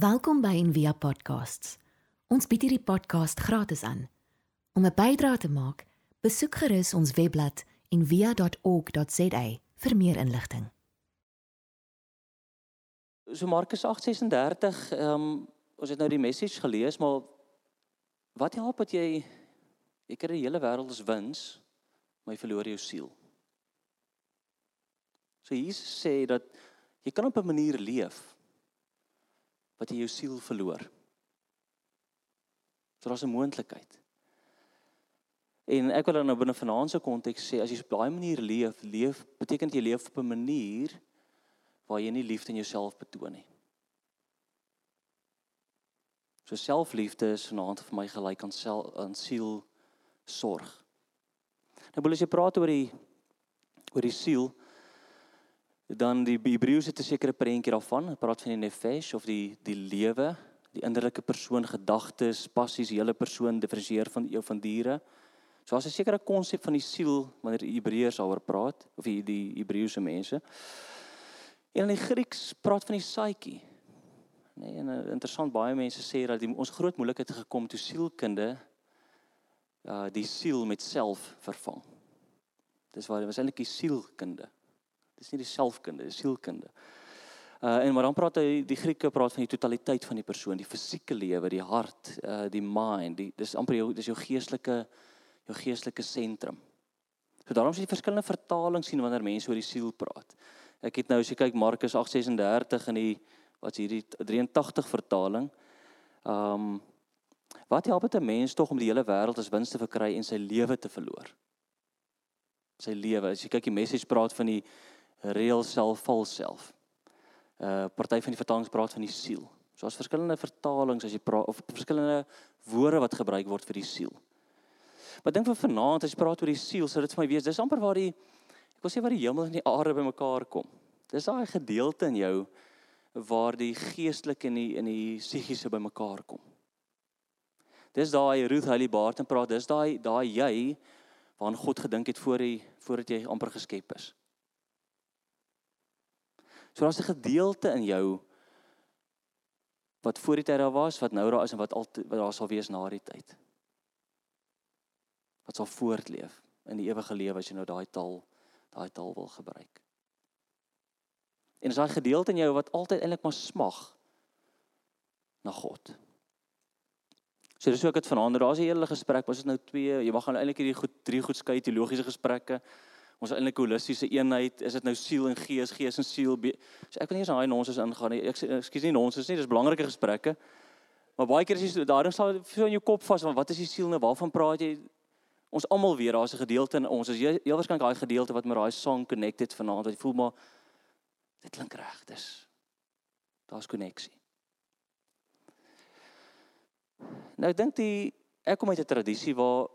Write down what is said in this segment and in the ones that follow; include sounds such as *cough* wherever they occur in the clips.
Welkom by Envia Podcasts. Ons bied hierdie podcast gratis aan. Om 'n bydrae te maak, besoek gerus ons webblad en via.org.za vir meer inligting. So Markus 8:36, ehm um, ons het nou die message gelees, maar wat help dat jy jy kry die hele wêreld as wins, maar jy verloor jou siel? So Jesus sê dat jy kan op 'n manier leef wat jy jou siel verloor. So daar's 'n moontlikheid. En ek wil dan nou binne vanaand se konteks sê as jy op daai manier leef, leef beteken jy leef op 'n manier waar jy nie liefde in jouself betoon nie. So selfliefde is vanaand vir my gelyk aan sel aan siel sorg. Nou wil as jy praat oor die oor die siel dan die Hebreëse het 'n sekere prentjie daarvan. Hulle praat van die nefesh of die die lewe, die innerlike persoon, gedagtes, passies, die hele persoon diferensieer van jou van diere. So as 'n sekere konsep van die siel wanneer die Hebreërs daaroor praat of die die Hebreëse mense. En in die Grieks praat van die psyche. Nee, en uh, interessant baie mense sê dat die, ons groot moeilikheid het gekom toe sielkunde uh die siel met self vervang. Dis waar dit was eintlik die sielkunde. Dis nie die selfkunde, dis sielkunde. Uh en maar dan praat hy die Grieke praat van die totaliteit van die persoon, die fisieke lewe, die hart, uh die mind, die dis amper jou dis jou geestelike jou geestelike sentrum. So daarom sien jy verskillende vertalings sien wanneer mense oor die siel praat. Ek het nou as jy kyk Markus 8:36 in die wat hierdie 83 vertaling. Um wat help dit 'n mens tog om die hele wêreld as wins te verkry en sy lewe te verloor? Sy lewe. As jy kyk die message praat van die real self, false self. Uh party van die vertalings praat van die siel. So daar's verskillende vertalings as jy praat of verskillende woorde wat gebruik word vir die siel. Maar dink vir vanaand as jy praat oor die siel, sou dit vir my wees dis amper waar die ek wil sê waar die hemel en die aarde bymekaar kom. Dis daai gedeelte in jou waar die geestelike en die in die psigiese bymekaar kom. Dis daai Ruth Hailey Barton praat, dis daai daai jy waaraan God gedink het voor hy voordat jy amper geskep is. So daar's 'n gedeelte in jou wat voor die tyd daar was, wat nou daar is en wat altyd wat daar sal wees na die tyd. Wat sal voortleef in die ewige lewe as jy nou daai taal daai taal wil gebruik. En is daai gedeelte in jou wat altyd eintlik maar smag na God. So dis ook dit vanaand, daar's 'n hele gesprek, ons het nou twee, jy mag nou eintlik hierdie goed drie goed skei teologiese gesprekke. Ons eintlik holistiese eenheid, is dit nou siel en gees, gees en siel. So ek wil nie eens daai nonsens ingaan nie. Ek ekskuus nie nonsens nie, dis belangrike gesprekke. Maar baie keer is jy daarin sal vir in jou kop vas van wat is die siel nou? Waarvan praat jy? Ons almal weet daar's 'n gedeelte in ons. Is jy heel waarskynlik daai gedeelte wat met daai song connected vanaand wat jy voel maar dit klink reg. Dis daar's koneksie. Nou ek dink die ek kom uit 'n tradisie waar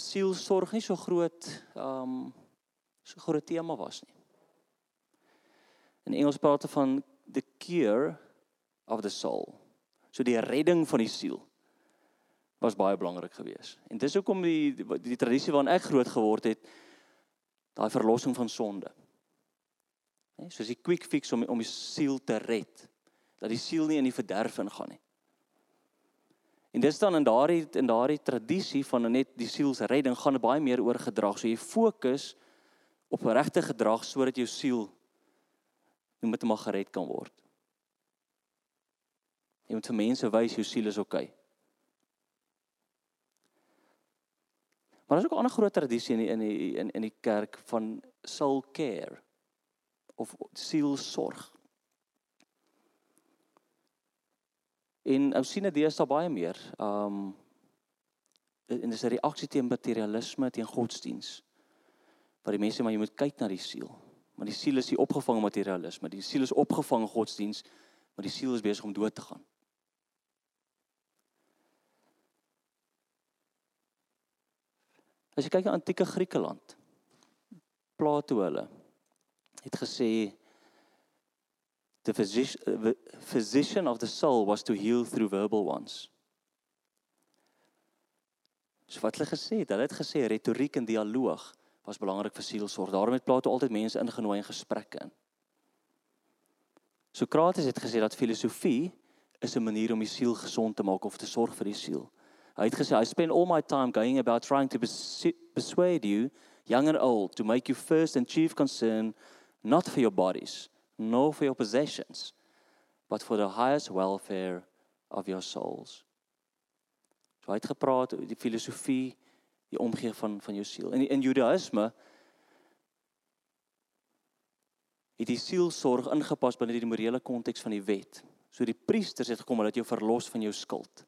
sielsorg nie so groot um so groot tema was nie. In Engels praat hulle van the cure of the soul. So die redding van die siel was baie belangrik geweest. En dis hoekom die die, die tradisie waarin ek groot geword het, daai verlossing van sonde. Hè, soos die quick fix om om die siel te red, dat die siel nie in die verderf ingaan nie. En dis dan in daardie in daardie tradisie van net die sielsredding gaan dit baie meer oor gedrag. So jy fokus op regte gedrag sodat jou siel noem dit maar gered kan word. Jy moet vir mense wys jou siel is oukei. Okay. Maar daar's ook 'n ander groot tradisie in die, in die in in die kerk van soul care of sielsorg. En ou sien dit deesdae baie meer. Um en dis 'n reaksie teen materialisme, teen godsdiens. Waar die mense maar jy moet kyk na die siel. Maar die siel is nie opgevang in materialisme. Die siel is opgevang in godsdiens, maar die siel is besig om dood te gaan. As jy kyk na antieke Griekeland, Plato hulle het gesê the physician, the physician of the soul was to heal through verbal ones. So wat hulle gesê het, hulle het gesê retoriek en dialoog was belangrik vir sielsorg. Daarom het Plato altyd mense ingenooi in gesprekke in. Sokrates het gesê dat filosofie is 'n manier om die siel gesond te maak of te sorg vir die siel. Hy het gesê I spend all my time going about trying to persuade you young and old to make you first and chief concern not for your bodies nor for your possessions but for the highest welfare of your souls. So hy het gepraat oor die filosofie, die omgee van van jou siel. In in Judaïsme het die sielsorg ingepas binne die morele konteks van die wet. So die priesters het gekom om dat jou verlos van jou skuld.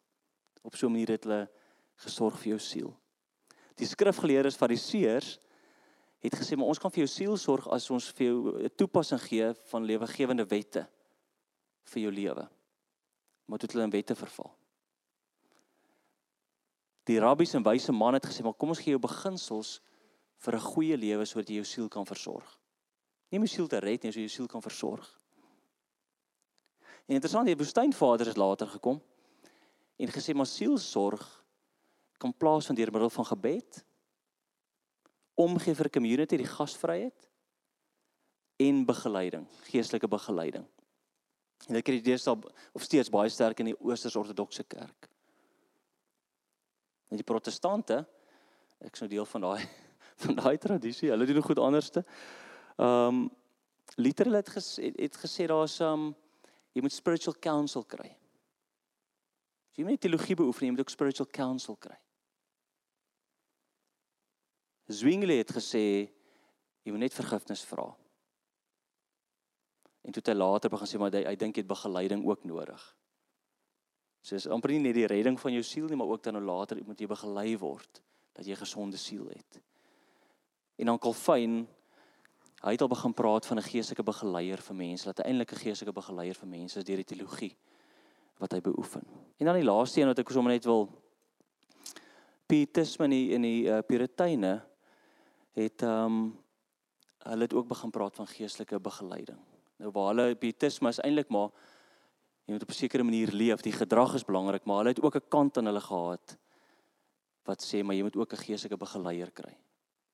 Op so 'n manier het hulle gesorg vir jou siel. Die skrifgeleerdes fariseërs het gesê maar ons kan vir jou siel sorg as ons vir jou 'n toepassing gee van lewegewende wette vir jou lewe. Maar dit het hulle in wette verval. Die rabbies en wyse man het gesê maar kom ons gee jou beginsels vir 'n goeie lewe sodat jy jou siel kan versorg. Nie om jou siel te red nie, jy jou siel kan versorg. En interessant, die woestynvaders het later gekom en gesê maar sielsorg kan plaasvind deur middel van gebed, omgee vir community, die gasvryheid en begeleiding, geestelike begeleiding. En dit kry jy deesdae of steeds baie sterk in die Oosters-Ortodokse kerk. En die protestante, ek is nou deel van daai *laughs* van daai tradisie. Hulle doen goed anderste. Ehm um, Luther het gesê het gesê daar's um, jy moet spiritual counsel kry. As jy nie teologie beoefen jy moet ook spiritual counsel kry. Zwingli het gesê jy moet net vergifnis vra. En toe hy later begin sê maar hy, hy dink jy het begeleiding ook nodig. So is amper nie net die redding van jou siel nie, maar ook dan nou later moet jy begelei word dat jy gesonde siel het. En dan Calvin hy het al begin praat van 'n geestelike begeleier vir mense, dat eintlik 'n geestelike begeleier vir mense is deur die teologie wat hy beoefen. En dan die laaste een wat ek sommer net wil Pietisme in die, in die uh, Purityne het ehm um, hulle het ook begin praat van geestelike begeleiding. Nou waar hulle Pietisme is eintlik maar jy moet op 'n sekere manier leef. Die gedrag is belangrik, maar hulle het ook 'n kant aan hulle gehad wat sê maar jy moet ook 'n geestelike begeleier kry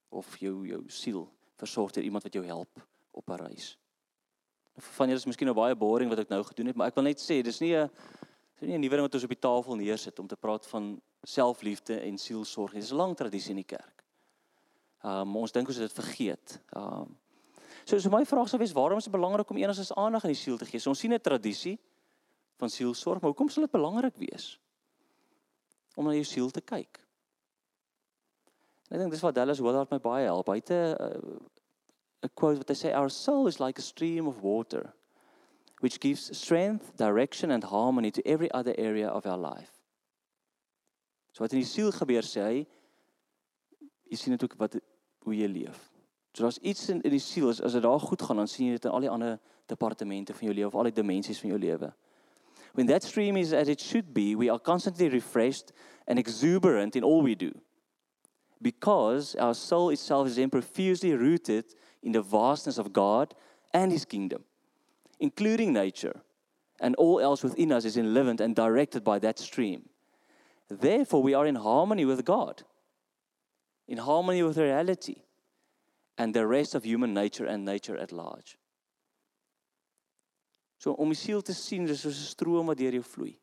of jou jou siel versorg deur iemand wat jou help op 'n reis. Nou van julle is miskien nou baie boring wat ek nou gedoen het, maar ek wil net sê dis nie 'n dis nie 'n nuwe ding wat ons op die tafel neersit om te praat van selfliefde en sielsorg. Dis 'n lang tradisie in die kerk. Um ons dink ons het dit vergeet. Um So so my vraag sou wees waarom is dit belangrik om enigsins aandag aan die siel te gee? So ons sien 'n tradisie van sielsorg, maar hoekom sal dit belangrik wees om na jou siel te kyk? En ek dink dis wat Dallas Willard my baie help. Hy het 'n 'n quote wat hy sê our soul is like a stream of water which gives strength, direction and harmony to every other area of our life. So wat in die siel gebeur sê hy jy sien dit ook wat hoe jy leef. So daar's iets in in die siel as as dit daar goed gaan dan sien jy dit in al die ander departemente van jou lewe of al die dimensies van jou lewe. When that stream is as it should be, we are constantly refreshed and exuberant in all we do. Because our soul itself is then profusely rooted in the vastness of God and His kingdom, including nature, and all else within us is enlivened and directed by that stream. Therefore, we are in harmony with God, in harmony with reality, and the rest of human nature and nature at large. So om die siel te sien, dis soos 'n stroom wat deur jou vloei.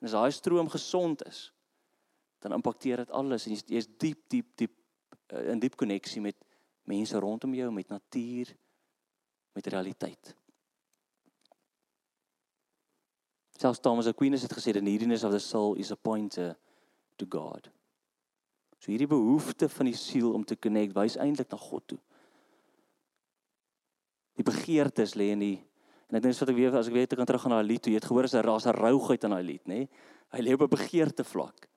En as daai stroom gesond is, dan impakteer dit alles en jy's diep diep diep uh, in diep koneksie met mense rondom jou, met natuur, met realiteit. Selfs Thomas Aquinas het gesê the neediness of the soul is a pointer to God. So hierdie behoefte van die siel om te connect wys eintlik na God toe. Die begeertes lê in die En ek dink as ek weer as ek weer te kan terug gaan na daai lied, jy het gehoor as 'n ras 'n rougheid in daai lied, nê? Hy lê op 'n begeerte vlak.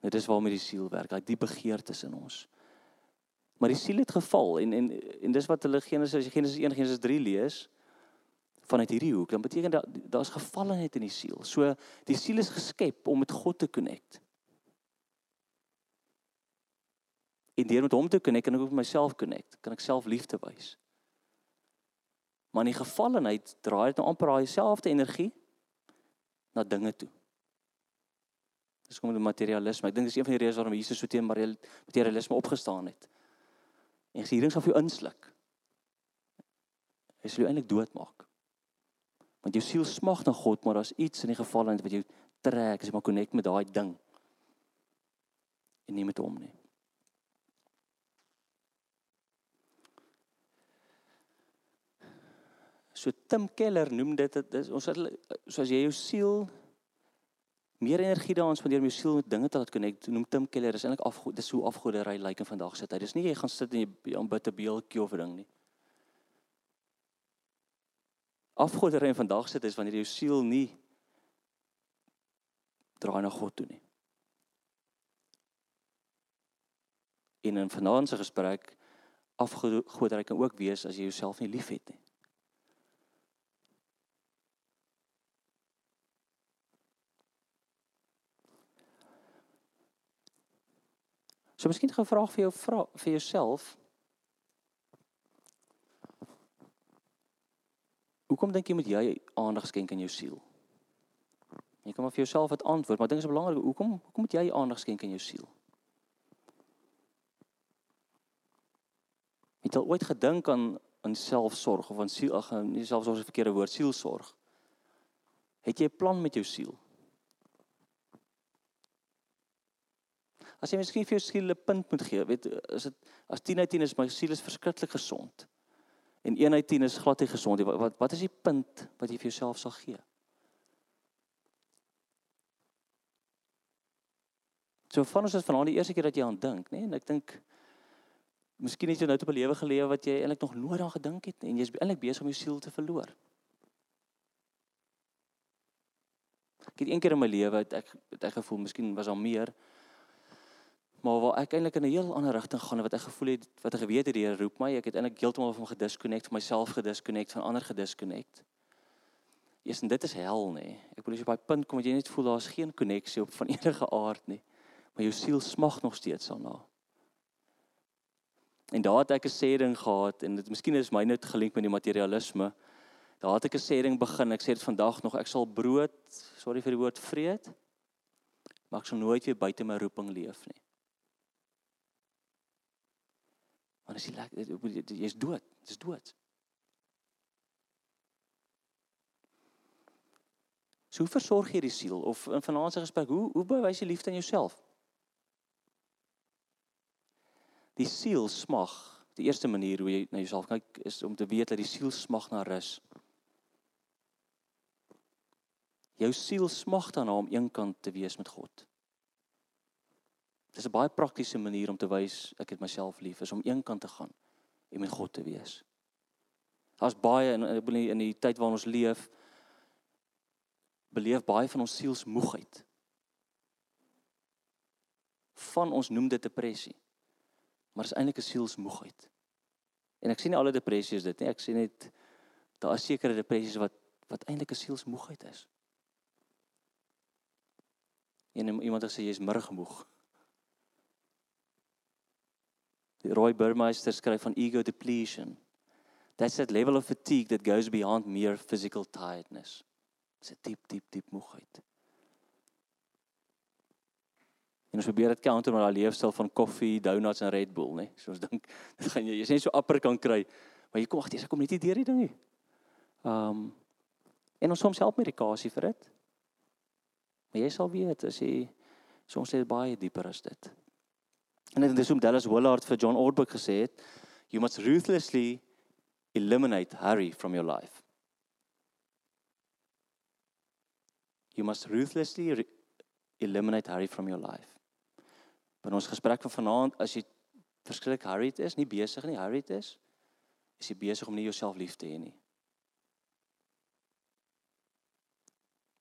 Dit is waarmee die siel werk, daai diep begeertes in ons. Maar die siel het geval en en en dis wat hulle Genesis as jy Genesis 1 Genesis 3 lees vanuit hierdie hoek, dan beteken dat daar's gevallenheid in die siel. So die siel is geskep om met God te connect. En deur met hom te connect kan ek ook met myself connect, kan ek self liefde wys. Maar in die gevallenheid draai dit nou amper daai selfde energie na dinge toe. Dis kom met materialisme. Ek dink dis een van die redes waarom Jesus so teen materialisme opgestaan het. En hierdie sal vir jou insluk. Hy sal jou eintlik doodmaak. Want jou siel smag na God, maar daar's iets in die geval in wat jou trek, as jy maar connect met daai ding. En nie met hom nie. So Tim Keller noem dit dit ons soos jy jou siel meer energie daaraan spandeer om jou siel met dinge te laat connect. Noem Tim Keller is eintlik afgod dis hoe afgodery lyk like in vandag se tyd. Dis nie jy gaan sit en jy aanbid 'n beeldjie of 'n ding nie. Afgodery in vandag se tyd is wanneer jou siel nie draai na God toe nie. In 'n vanaand se gesprek afgodery kan ook wees as jy jouself nie liefhet nie. So miskien 'n vraag vir jou vra vir jouself. Hoekom dink jy moet jy aandag skenk aan jou siel? Jy kan maar vir jouself wat antwoord, maar dink is belangrik, hoekom hoekom moet jy aandag skenk aan jou siel? Het jy ooit gedink aan aan selfsorg of aan siel ag nie selfsorg is 'n verkeerde woord, sielsorg? Het jy 'n plan met jou siel? As jy miskien vir jou siel 'n punt moet gee, weet is dit as 10 uit 10 is my siel is verskriklik gesond. En 1 uit 10 is glad nie gesond nie. Wat, wat wat is die punt wat jy vir jouself sal gee? So van ons is vanaand die eerste keer dat jy aan dink, nê? Nee? En ek dink miskien het jy nou op 'n lewe geleef wat jy eintlik nog nooit daaraan gedink het en jy's eintlik besig om jou siel te verloor. Ek het een keer in my lewe het ek het ek gevoel miskien was daar meer maar waar ek eintlik in 'n heel ander rigting gaan wat ek gevoel het wat ek geweet het die Here roep my ek het eintlik heeltemal van gedisconnect van myself gedisconnect van ander gedisconnect. Eers en dit is hel nê ek wil as jy op daai punt kom dat jy net voel daar's geen koneksie op van *laughs* enige aard nie maar jou siel smag nog steeds daarna. En daar het ek 'n sêding gehad en dit miskien is my net gelink met die materialisme. Daar het ek 'n sêding begin ek sê dit vandag nog ek sal brood sorry vir die woord vreet maar ek sal nooit weer buite my roeping leef nie Want as jy lekker jy's dood, jy's dood. So hoe versorg jy die siel of in vanaand se gesprek, hoe hoe bewys jy liefde aan jouself? Die siel smag. Die eerste manier hoe jy na jouself kyk is om te weet dat die siel smag na rus. Jou siel smag daarna om eenkant te wees met God. Dis 'n baie praktiese manier om te wys ek het myself lief is om eenkant te gaan en met God te wees. Daar's baie in in die, in die tyd waarin ons leef beleef baie van ons sielsmoegheid. Van ons noem dit depressie. Maar dit is eintlik 'n sielsmoegheid. En ek sien nie alle depressie is dit nie. Ek sien net daar is sekere depressies wat wat eintlik 'n sielsmoegheid is. En iemand het gesê jy's murgmoeg. Roy Burmeister skryf van ego depletion. That's that level of fatigue that goes beyond mere physical tiredness. Dit's 'n diep diep diep moegheid. En ons probeer dit counter met daai leefstyl van koffie, donuts en Red Bull, né? So ons dink *laughs* dit gaan jy jy's net so apper kan kry. Maar jy kom agter, jy kom net nie deur die ding nie. Um en ons soms help medikasie vir dit. Maar jy sal weet as jy soms net baie dieper as dit. En dit is hoe Dallas Willard vir John Ortberg gesê het, you must ruthlessly eliminate hurry from your life. You must ruthlessly eliminate hurry from your life. In ons gesprek van vanaand, as jy verskriklik hurried is, nie besig nie, hurried is, is jy besig om nie jouself lief te hê nie.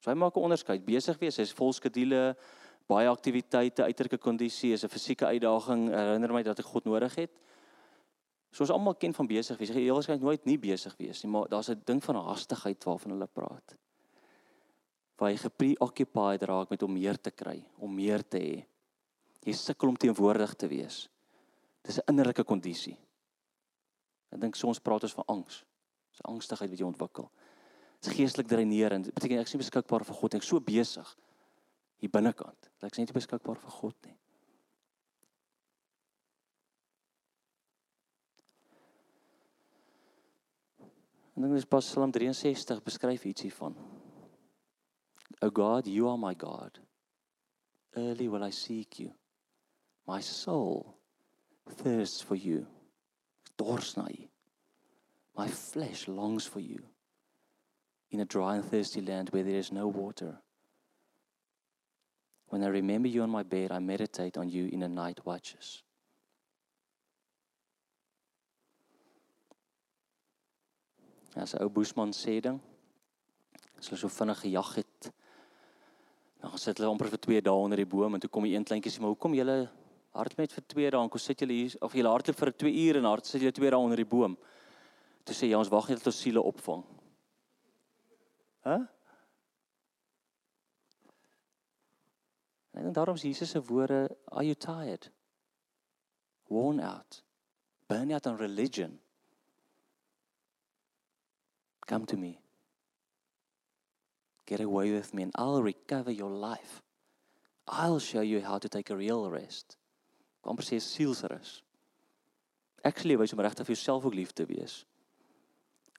So hy maak 'n onderskeid. Besig wees is vol skedules, baie aktiwiteite, uiterlike kondisie is 'n fisieke uitdaging. Herinner my dat ek God nodig het. Soos almal ken van besig wees. Jy heel waarskynlik nooit nie besig wees nie, maar daar's 'n ding van haastigheid waarvan hulle praat. Waar jy gepreoccupied raak met om meer te kry, om meer te hê. Jy sukkel om teenwoordig te wees. Dis 'n innerlike kondisie. Ek dink soms praat ons van angs. Dis angstigheid wat jy ontwikkel. Dis geestelik dreinerend. Beteken ek nie beskikbaar vir God nie. Ek so besig hier binnekant. Dat ek net nie beskikbaar vir God nie. Dink dis pas Psalm 63 beskryf ietsie van. O God, you are my God. Early will I seek you. My soul thirsts for you. Dors na u. My flesh longs for you in a dry and thirsty land where there is no water. When I remember you on my bed, I meditate on you in the night watches. As 'n ou Boesman sê ding, hulle so vinnig gejag het, dan sit hulle amper vir 2 dae onder die boom en toe kom die een kleintjie sê, "Maar hoekom julle hardloop net vir 2 dae? Kom sit julle hier of julle hardloop vir 2 ure en hard sit julle 2 dae onder die boom?" Toe sê ja, ons wag net tot ons siele opvang. Hæ? Huh? En dan daarom is Jesus se woorde, "Are you tired? Worn out? Burn out on religion? Come to me. Get away with me and I'll recover your life. I'll show you how to take a real rest." Kom presies sielsrus. Actually, wys om regtig vir jouself ook lief te wees.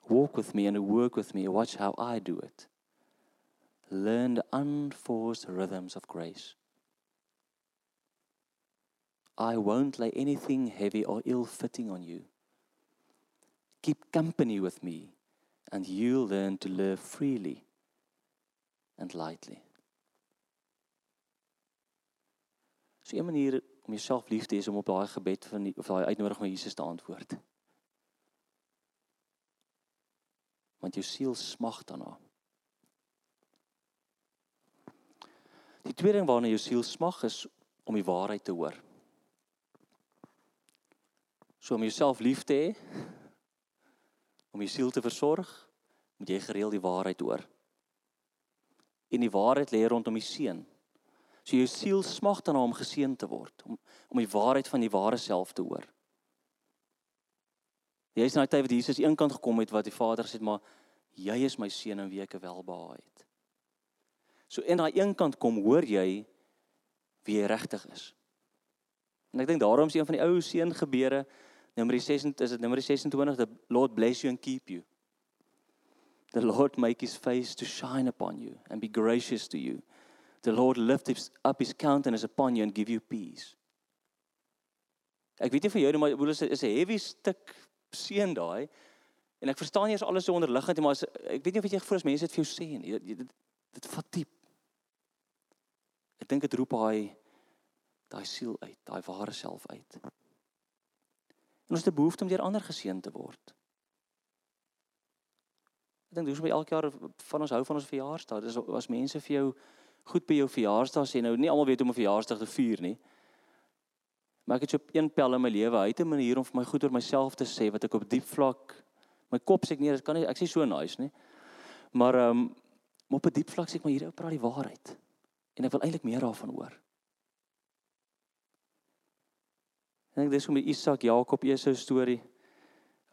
Walk with me and work with me. Watch how I do it. Learn the unforced rhythms of grace. I won't lay anything heavy or ill fitting on you. Keep company with me, and you'll learn to live freely and lightly. So 'n manier om jouself lief te hê is om op daai gebed van die, of daai uitnodiging van Jesus te antwoord. Want jou siel smag daarna. Die tweede ding waarna jou siel smag is om die waarheid te hoor. So om jouself lief te hê, om jou siel te versorg, moet jy gereeld die waarheid hoor. En die waarheid lê rondom die seën. So jou siel smag daarna om geseën te word, om om die waarheid van die ware self te hoor. Jy is nou tyd wat Jesus eenkant gekom het wat die Vader het, maar jy is my seun en wie ek welbehaag het. So in daai eenkant kom hoor jy wie jy regtig is. En ek dink daarom is een van die ou seën gebeure Nummer 26 is dit nummer 26 the Lord bless you and keep you. The Lord make his face to shine upon you and be gracious to you. The Lord lift his, up his countenance upon you and give you peace. Ek weet nie vir jou nie maar hoe is 'n heavy stuk seën daai. En ek verstaan nie as alles so onderliggend nie maar as, ek weet nie of jy gevoel as mense dit vir jou sê nie. Dit dit vat diep. Ek dink dit roep daai daai siel uit, daai ware self uit. En ons het 'n behoefte om deur ander geseën te word. Ek dink dis hoe elke jaar van ons hou van ons verjaarsdag. Dis as mense vir jou goed by jou verjaarsdag sê nou nie almal weet hoe om 'n verjaarsdag te vier nie. Maar ek het so op een pel in my lewe, hy het 'n manier om vir my goed oor myself te sê wat ek op diep vlak my kop sê ek nee, dit kan nie ek sê so nice nie. Maar ehm um, op 'n diep vlak sê ek maar hier ou praat die waarheid. En ek wil eintlik meer daarvan hoor. Ek dink dis hoe met Isak, Jakob, Esau storie.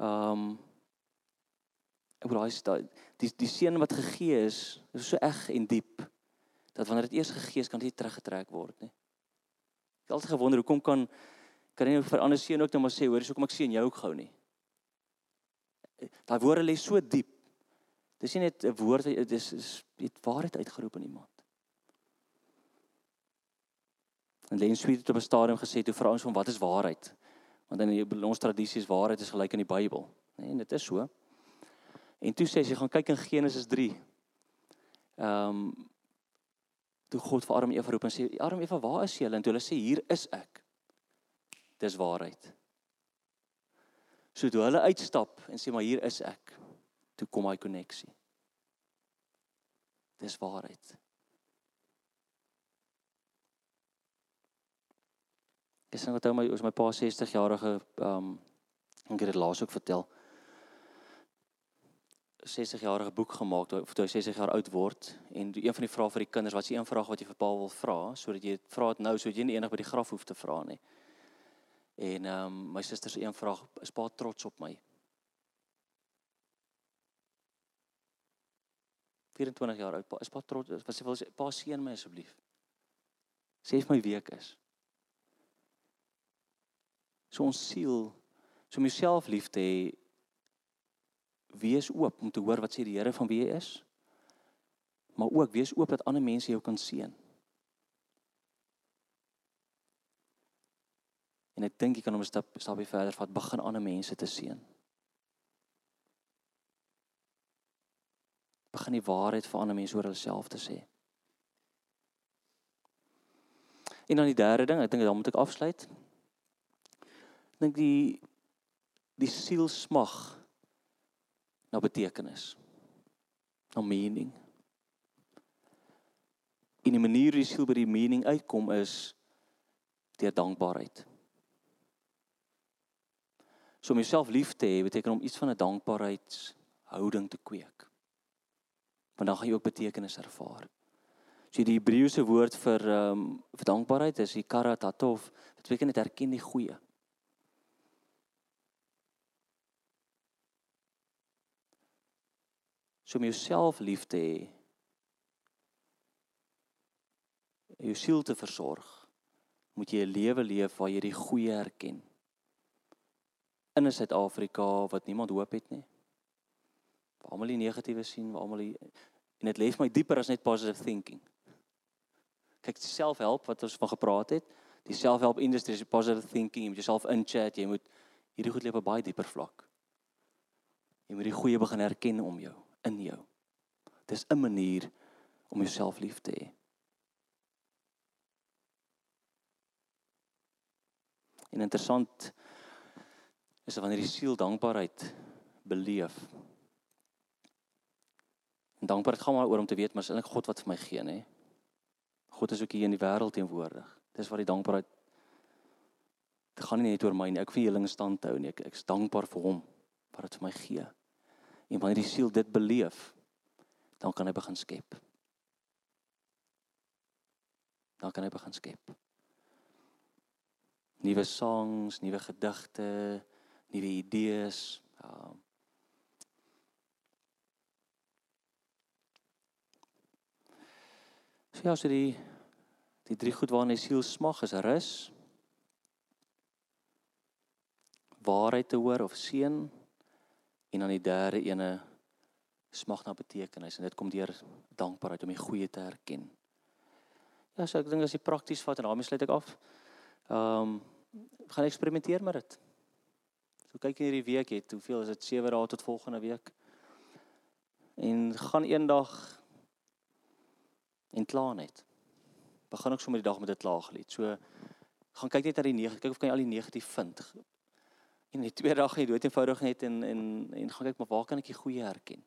Um ek bedoel daai die die seën wat gegee is, is so eg en diep dat wanneer dit eers gegee is, kan dit teruggetrek word, nê. Ek het altyd gewonder hoekom kan kan jy nou vir ander seën ook net maar sê, hoor, hoekom ek seën jou ook gou nie. Daai woorde lê so diep. Dis nie net 'n woord, dit is dit waarheid uitgeroep in iemand. En Len Sweet het op 'n stadium gesê toe vra ons van wat is waarheid? Want in ons tradisies waarheid is gelyk aan die Bybel, nê? Nee, en dit is so. En toe sê sy gaan kyk in Genesis 3. Ehm um, toe God vir Adam en Eva roep en sê Adam en Eva, waar is julle? En toe hulle sê hier is ek. Dis waarheid. So toe hulle uitstap en sê maar hier is ek. Toe kom hy koneksie. Dis waarheid. Ek wat hou my oor my pa 60 jarige ehm um, ek het dit laas ook vertel. 60 jarige boek gemaak of toe hy 60 jaar oud word en een van die vrae vir die kinders wat is een vraag wat jy vir pa wil vra sodat jy vra dit nou sodat jy nie eendag by die graf hoef te vra nie. En ehm um, my suster se een vraag is pa trots op my. 24 jaar oud pa is pa trots wat sê wil sê pa seën my asseblief. Sê vir my wie ek is. So ons siel, so om jouself lief te hê, wees oop om te hoor wat sê die Here van wie jy is. Maar ook wees oop dat ander mense jou kan sien. En ek dink jy kan hom 'n stap stapie verder vat, begin ander mense te sien. Begin die waarheid vir ander mense oor hulself te sê. En dan die derde ding, ek dink dan moet ek afsluit. Dink die die siel smag na betekenis. Na meaning. En die manier hoe die siel by die meaning uitkom is deur dankbaarheid. So om jouself lief te hê beteken om iets van 'n dankbaarheidshouding te kweek. Want dan gaan jy ook betekenis ervaar. So die Hebreëse woord vir ehm um, vir dankbaarheid is ikaratatof. Dit beteken net erken die goeie. So om jouself lief te hê. Jou siel te versorg, moet jy 'n lewe leef waar jy die goeie erken. In 'n Suid-Afrika wat niemand hoop het nie. Waar almal die negatiewe sien, waar almal die en dit lê vir my dieper as net positive thinking. Kyk, selfhelp wat ons van gepraat het, die selfhelp industrie is positive thinking, jy moet jouself inchat, jy moet hierdie goed leef op 'n baie dieper vlak. Jy moet die goeie begin erken om jou in jou. Dis 'n manier om jouself lief te hê. En interessant is dat wanneer die siel dankbaarheid beleef. En dankbaarheid gaan maar oor om te weet maar is eintlik God wat vir my gee, nê? God is ook hier in die wêreld teenwoordig. Dis wat die dankbaarheid dit gaan nie net oor my nie. Ek vir heling stand hou nie. Ek ek's dankbaar vir hom wat dit vir my gee. En wanneer die siel dit beleef, dan kan hy begin skep. Dan kan hy begin skep. Nuwe songs, nuwe gedigte, nuwe idees. Ja. So ja, so die die drie goed waarna die siel smag is rus, waarheid te hoor of seën En dan die derde ene smag na betekenis en dit kom deur dankbaarheid om die goeie te erken. Ja, so ek dink as jy prakties vat en daarmee sluit ek af. Ehm um, gaan eksperimenteer met dit. So kyk in hierdie week het, hoeveel is dit 7 dae tot volgende week? En gaan eendag en klaar net. Begin ek sommer die dag met 'n klaaglied. So gaan kyk net na die negatief, kyk of kan jy al die negatief vind. En die tweede dag gaan jy dood eenvoudig net en en en gaan kyk maar waar kan ek die goeie herken?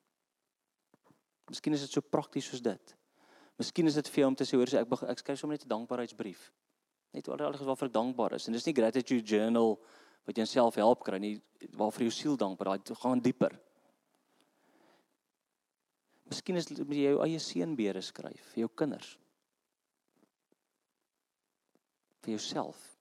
Miskien is dit so prakties soos dit. Miskien is dit vir jou om te sê hoor so ek ek skryf sommer net 'n dankbaarheidsbrief. Net oor alles waarvoor ek dankbaar is. En dis nie gratitude journal wat jou self help kry nie, waarvoor jou siel dankbaar. Dit gaan dieper. Miskien is dit met jou eie seënbede skryf vir jou kinders. vir jouself.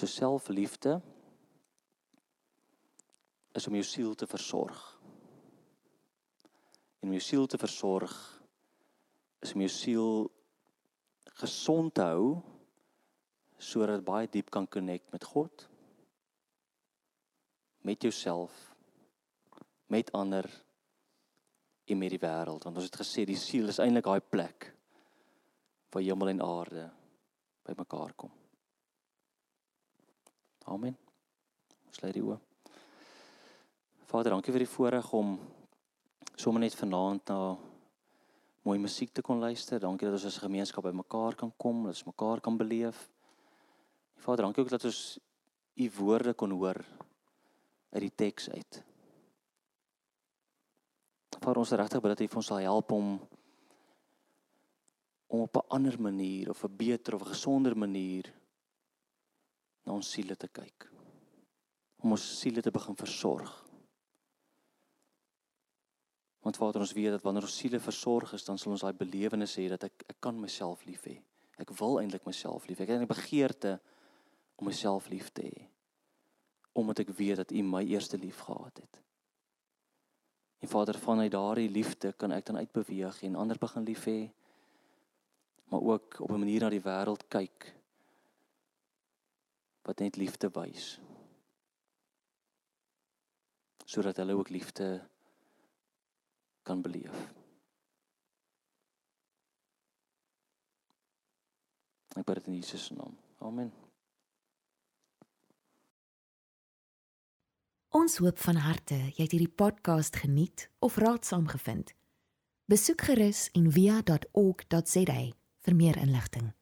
So selfliefde is om jou siel te versorg. En om jou siel te versorg is om jou siel gesond te hou sodat baie diep kan connect met God met jouself met ander en met die wêreld want ons het gesê die siel is eintlik daai plek waar hemel en aarde bymekaar kom Amen. Sluit die oë. Vader, dankie vir die voorreg om sommer net vanaand na mooi musiek te kon luister. Dankie dat ons as 'n gemeenskap bymekaar kan kom, dat ons mekaar kan beleef. Vader, dankie ook dat ons u woorde kon hoor uit die teks uit. Vader, ons regtig bid dat u vir ons sal help om om op 'n ander manier of 'n beter of 'n gesonder manier na ons siele te kyk. Om ons siele te begin versorg. Want Vader, ons weet dat wanneer ons siele versorg is, dan sal ons daai belewenis hê dat ek ek kan myself lief hê. Ek wil eintlik myself lief hê. Ek het 'n begeerte om myself lief te hê. Omdat ek weet dat U my eerste lief gehad het. En Vader, vanuit daardie liefde kan ek dan uitbeweeg en ander begin lief hê. Maar ook op 'n manier na die wêreld kyk wat net liefde wys. Sodat hulle ook liefde kan beleef. Ek bid dit in Jesus se naam. Amen. Ons hoop van harte jy het hierdie podcast geniet of raadsaam gevind. Besoek gerus en via.ok.za vir meer inligting.